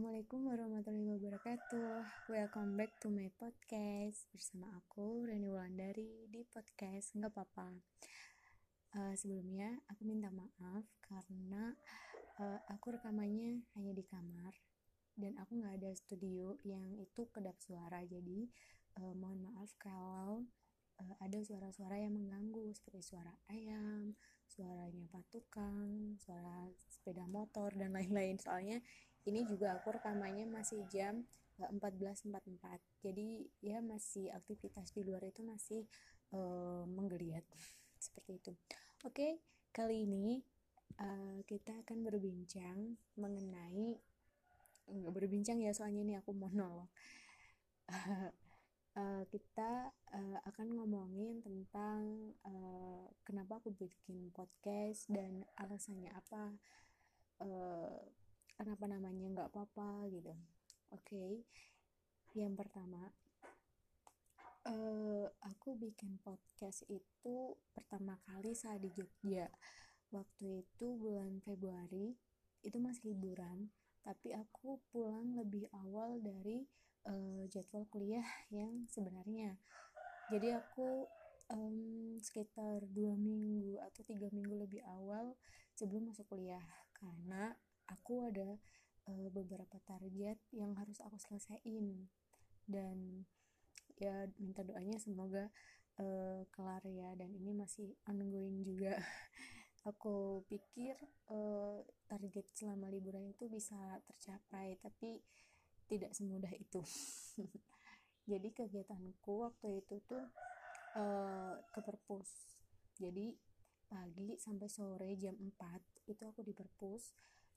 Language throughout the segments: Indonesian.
Assalamualaikum warahmatullahi wabarakatuh. Welcome back to my podcast. Bersama aku, Reni Wulandari Di podcast Nggak apa-apa uh, Sebelumnya, aku minta maaf Karena uh, aku rekamannya hanya di kamar Dan aku nggak ada studio Yang itu kedap suara. Jadi, uh, mohon maaf kalau uh, Ada suara-suara yang mengganggu Seperti suara ayam Suaranya patukang Suara sepeda motor Dan lain-lain. Soalnya ini juga aku rekamannya masih jam 14.44 eh, jadi ya masih aktivitas di luar itu masih uh, menggeliat. Seperti itu. Oke okay, kali ini uh, kita akan berbincang mengenai nggak berbincang ya soalnya ini aku monolog. Uh, uh, kita uh, akan ngomongin tentang uh, kenapa aku bikin podcast dan alasannya apa. Uh, kenapa namanya nggak apa-apa gitu. Oke okay. yang pertama uh, aku bikin podcast itu pertama kali saat di Jogja. Waktu itu bulan Februari itu masih liburan tapi aku pulang lebih awal dari uh, jadwal kuliah yang sebenarnya. Jadi aku um, sekitar dua minggu atau tiga minggu lebih awal sebelum masuk kuliah. Karena aku ada uh, beberapa target yang harus aku selesaiin. Dan ya minta doanya semoga uh, kelar ya. Dan ini masih ongoing juga. Aku pikir uh, target selama liburan itu bisa tercapai tapi tidak semudah itu. Jadi kegiatanku waktu itu tuh uh, ke perpus. Jadi pagi sampai sore jam 4 itu aku di perpus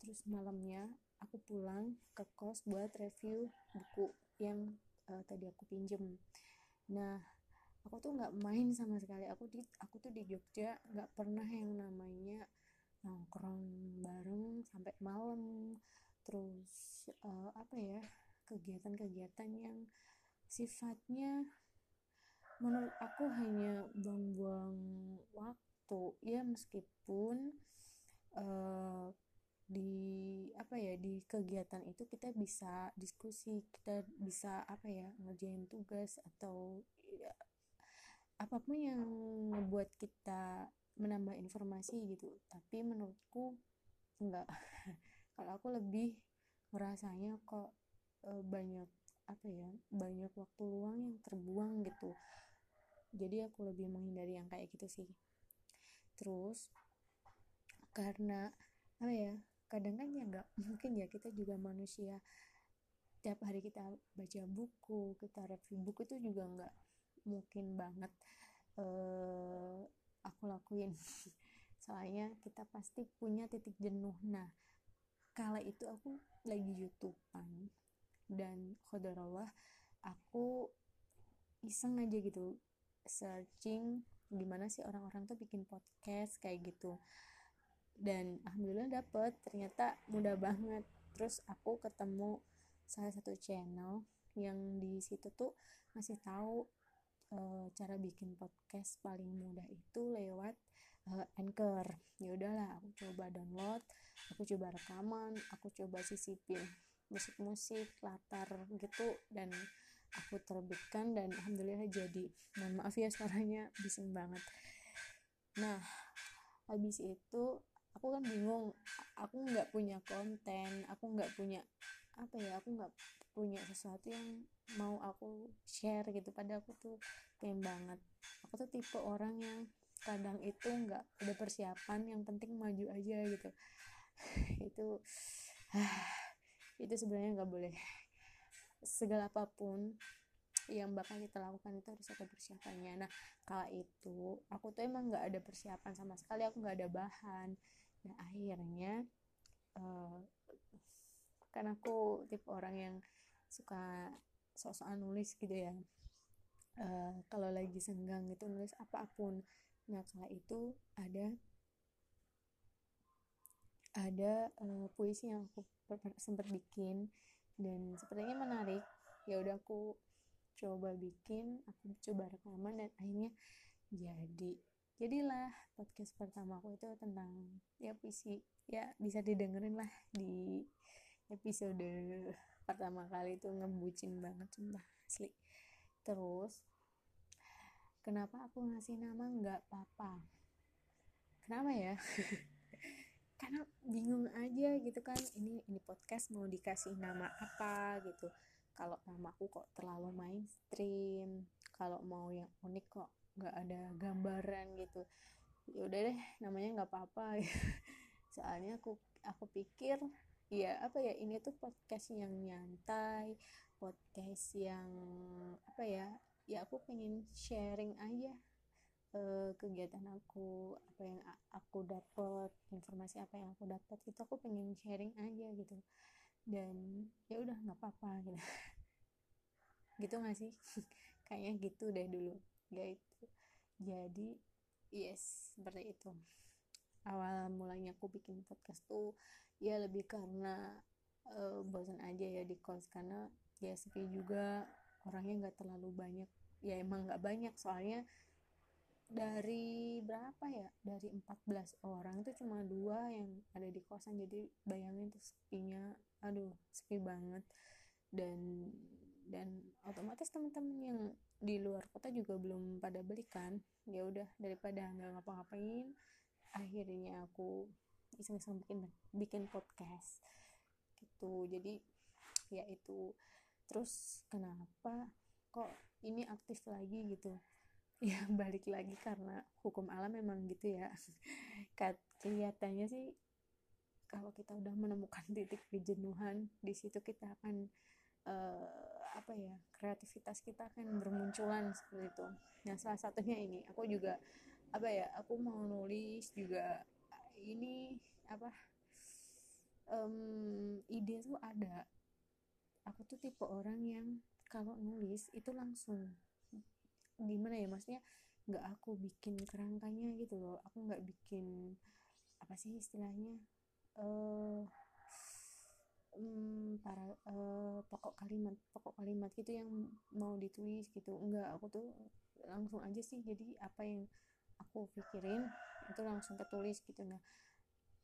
terus malamnya aku pulang ke kos buat review buku yang uh, tadi aku pinjem. Nah aku tuh nggak main sama sekali. Aku di aku tuh di Jogja nggak pernah yang namanya nongkrong bareng sampai malam. Terus uh, apa ya kegiatan-kegiatan yang sifatnya menurut aku hanya buang-buang waktu. Ya meskipun uh, di apa ya di kegiatan itu kita bisa diskusi kita bisa apa ya ngerjain tugas atau ya, apa pun yang membuat kita menambah informasi gitu. Tapi menurutku enggak. Kalau aku lebih merasanya kok e, banyak apa ya banyak waktu luang yang terbuang gitu. Jadi aku lebih menghindari yang kayak gitu sih. Terus karena apa ya kadang kan ya nggak mungkin ya kita juga manusia tiap hari kita baca buku kita review buku itu juga nggak mungkin banget uh, aku lakuin. Soalnya kita pasti punya titik jenuh. Nah kala itu aku lagi youtubean dan khodarullah aku iseng aja gitu searching gimana sih orang-orang tuh bikin podcast kayak gitu dan alhamdulillah dapet. Ternyata mudah banget. Terus aku ketemu salah satu channel yang di situ tuh masih tahu e, cara bikin podcast paling mudah itu lewat e, anchor. Ya udahlah aku coba download aku coba rekaman aku coba sisipin musik-musik latar gitu dan aku terbitkan dan alhamdulillah jadi mohon maaf ya suaranya bising banget. Nah habis itu aku kan bingung aku nggak punya konten aku nggak punya apa ya aku nggak punya sesuatu yang mau aku share gitu. Pada aku tuh pengen banget. Aku tuh tipe orang yang kadang itu nggak ada persiapan yang penting maju aja gitu. Itu itu sebenarnya nggak boleh. Segala apa pun yang bakal kita lakukan itu harus ada persiapannya. Nah kala itu aku tuh emang nggak ada persiapan sama sekali aku nggak ada bahan. Nah akhirnya uh, kan aku tipe orang yang suka sok-sokan nulis gitu ya. Uh, kalau lagi senggang gitu nulis apa pun. Nah kala itu ada ada uh, puisi yang aku sempat bikin. Dan sepertinya menarik. Ya udah aku coba bikin aku coba rekaman dan akhirnya jadi. Jadilah podcast pertama aku itu tentang ya puisi. Ya bisa didengerin lah di episode pertama kali itu ngebucin banget sumpah asli. Terus kenapa aku ngasih nama? Nggak papa kenapa ya? Karena bingung aja gitu kan ini ini podcast mau dikasih nama apa gitu kalau namaku kok terlalu mainstream kalau mau yang unik kok nggak ada gambaran gitu. Ya udah deh namanya nggak apa-apa. Soalnya aku aku pikir ya apa ya ini tuh podcast yang nyantai podcast yang apa ya ya aku pengen sharing aja uh, kegiatan aku apa yang aku dapat informasi apa yang aku dapat itu aku pengen sharing aja gitu dan ya udah nggak apa-apa gitu. Gitu nggak sih? Kayaknya gitu deh dulu ya itu jadi yes seperti itu. Awal mulanya aku bikin podcast tuh ya lebih karena uh, bosan aja ya di kos karena ya sepi juga orangnya nggak terlalu banyak. Ya emang nggak banyak soalnya dari berapa ya? Dari 14 orang itu cuma dua yang ada di kosan jadi bayangin tuh sepinya aduh sepi banget. Dan dan otomatis teman-teman yang di luar kota juga belum pada beli kan. Ya udah daripada nggak ngapa-ngapain akhirnya aku iseng-iseng bikin bikin podcast. Gitu. Jadi ya itu. Terus kenapa kok ini aktif lagi gitu? Ya balik lagi karena hukum alam memang gitu ya. Kelihatannya sih kalau kita udah menemukan titik kejenuhan di situ kita akan uh, apa ya kreativitas kita akan bermunculan seperti itu. Nah salah satunya ini aku juga apa ya aku mau nulis juga ini apa um, ide tuh ada. Aku tuh tipe orang yang kalau nulis itu langsung gimana ya maksudnya nggak aku bikin kerangkanya gitu loh. Aku nggak bikin apa sih istilahnya uh, um, para uh, pokok kalimat pokok kalimat gitu yang mau ditulis gitu. Enggak aku tuh langsung aja sih. Jadi apa yang aku pikirin itu langsung tertulis gitu. Nah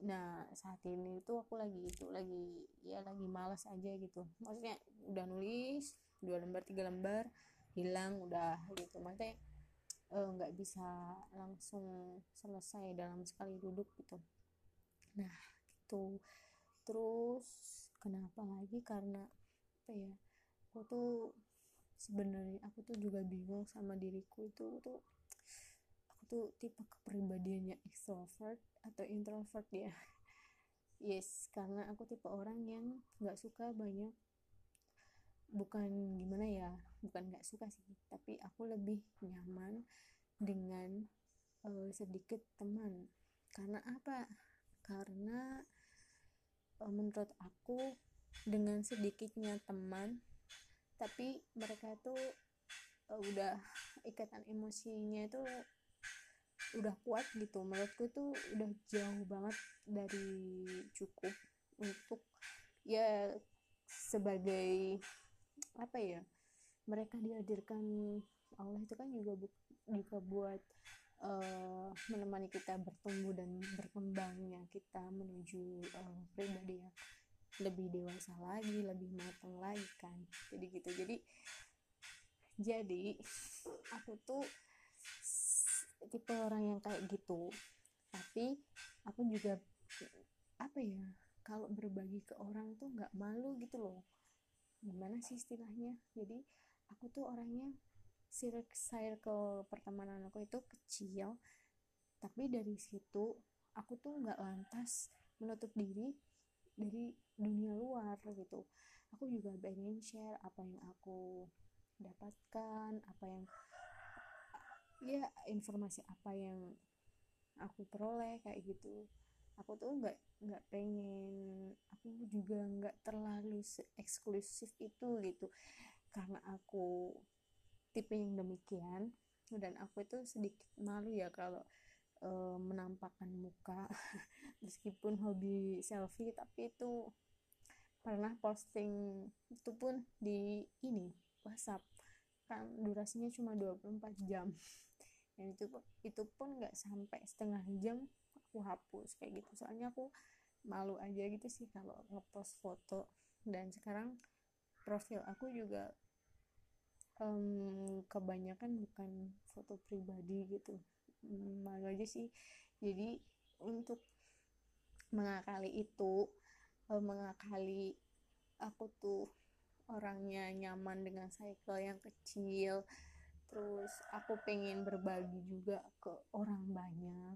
nah saat ini tuh aku lagi itu lagi ya lagi malas aja gitu. Maksudnya udah nulis dua lembar tiga lembar hilang udah gitu. Maksudnya eh, nggak uh, bisa langsung selesai dalam sekali duduk gitu. Nah gitu. Terus kenapa lagi? Karena apa ya aku tuh sebenarnya aku tuh juga bingung sama diriku itu tuh aku tuh tipe kepribadiannya extrovert atau introvert ya. Yes karena aku tipe orang yang nggak suka banyak bukan gimana ya bukan nggak suka sih tapi aku lebih nyaman dengan uh, sedikit teman. Karena apa? Karena menurut aku dengan sedikitnya teman tapi mereka tuh uh, udah ikatan emosinya itu udah kuat gitu. Menurutku tuh udah jauh banget dari cukup untuk ya sebagai apa ya mereka dihadirkan Allah itu kan juga juga buat uh, menemani kita bertumbuh dan berkembangnya kita menuju uh, pribadi yang lebih dewasa lagi lebih matang lagi kan. Jadi gitu. Jadi jadi aku tuh tipe orang yang kayak gitu. Tapi aku juga apa ya kalau berbagi ke orang tuh nggak malu gitu loh. Gimana sih istilahnya? Jadi aku tuh orangnya circle pertemanan aku itu kecil. Tapi dari situ aku tuh nggak lantas menutup diri dari dunia luar gitu. Aku juga pengen share apa yang aku dapatkan apa yang ya informasi apa yang aku peroleh kayak gitu. Aku tuh nggak nggak pengen aku juga nggak terlalu eksklusif itu gitu. Karena aku tipe yang demikian dan aku itu sedikit malu ya kalau e, menampakkan muka. Meskipun hobi selfie tapi itu pernah posting itu pun di ini WhatsApp. Kan durasinya cuma 24 jam. Dan itu itu pun nggak sampai setengah jam aku hapus kayak gitu. Soalnya aku malu aja gitu sih kalau ngepost foto. Dan sekarang profil aku juga um, kebanyakan bukan foto pribadi gitu. Malu aja sih. Jadi untuk mengakali itu um, mengakali aku tuh orangnya nyaman dengan cycle yang kecil terus aku pengen berbagi juga ke orang banyak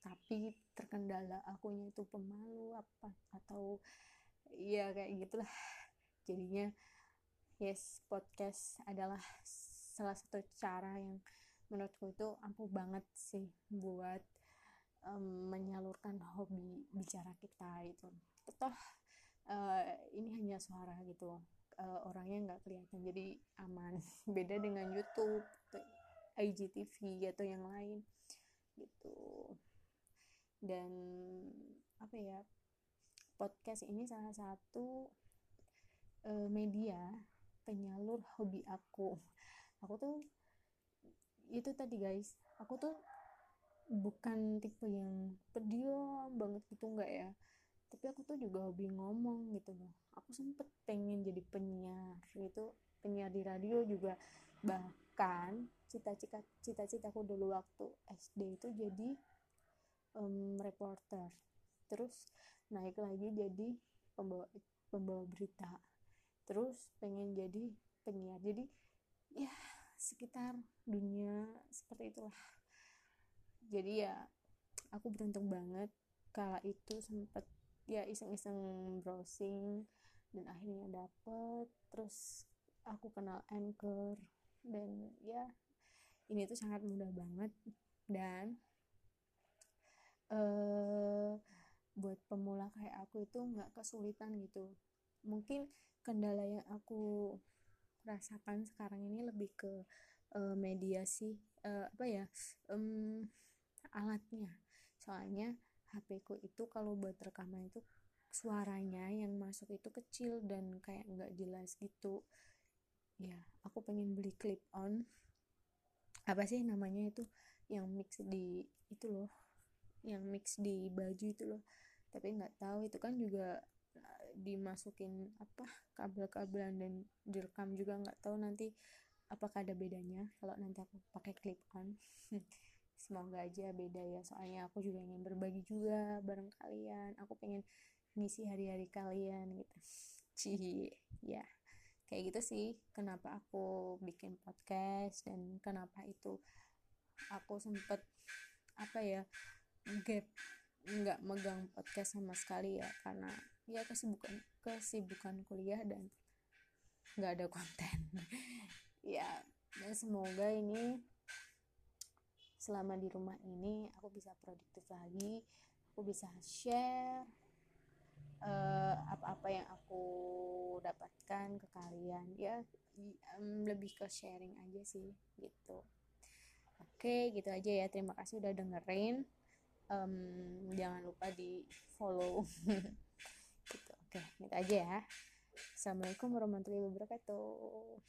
tapi terkendala akunya itu pemalu apa atau ya kayak gitulah. Jadinya yes podcast adalah salah satu cara yang menurutku itu ampuh banget sih buat um, menyalurkan hobi bicara kita itu toh uh, ini hanya suara gitu uh, orangnya nggak kelihatan jadi aman. Beda dengan YouTube IGTV atau yang lain gitu. Dan apa ya podcast ini salah satu uh, media penyalur hobi aku. Aku tuh itu tadi guys aku tuh bukan tipe yang pendiam banget gitu nggak ya. Tapi aku tuh juga hobi ngomong gitu loh. Aku sempet pengen jadi penyiar gitu penyiar di radio juga. Bahkan cita-cita cita-citaku dulu waktu SD itu jadi um, reporter. Terus naik lagi jadi pembawa pembawa berita terus pengen jadi penyiar. Jadi ya sekitar dunia seperti itulah. Jadi ya aku beruntung banget kala itu sempet ya iseng-iseng browsing dan akhirnya dapet. Terus aku kenal anchor dan ya ini tuh sangat mudah banget dan uh, buat pemula kayak aku itu nggak kesulitan gitu. Mungkin kendala yang aku rasakan sekarang ini lebih ke uh, media sih uh, apa ya um, alatnya. Soalnya HP ku itu kalau buat rekaman itu suaranya yang masuk itu kecil dan kayak nggak jelas gitu. Ya aku pengen beli clip on. Apa sih namanya itu? Yang mix di itu loh. Yang mix di baju itu loh. Tapi nggak tahu itu kan juga eh, dimasukin apa kabel-kabelan dan direkam juga nggak tahu nanti apakah ada bedanya. Kalau nanti aku pakai clip on semoga aja beda ya. Soalnya aku juga ingin berbagi juga bareng kalian. Aku pengen ngisi hari-hari kalian gitu. Cih, ya. Kayak gitu sih kenapa aku bikin podcast dan kenapa itu aku sempet apa ya gap nggak megang podcast sama sekali ya. Karena ya kesibukan kesibukan kuliah dan nggak ada konten. Ya dan semoga ini selama di rumah ini aku bisa produktif lagi aku bisa share uh, apa-apa yang aku dapatkan ke kalian. Ya um, lebih ke sharing aja sih gitu. Oke gitu aja ya. Terima kasih udah dengerin. Um, jangan lupa di follow oke gitu aja ya. Assalamualaikum warahmatullahi wabarakatuh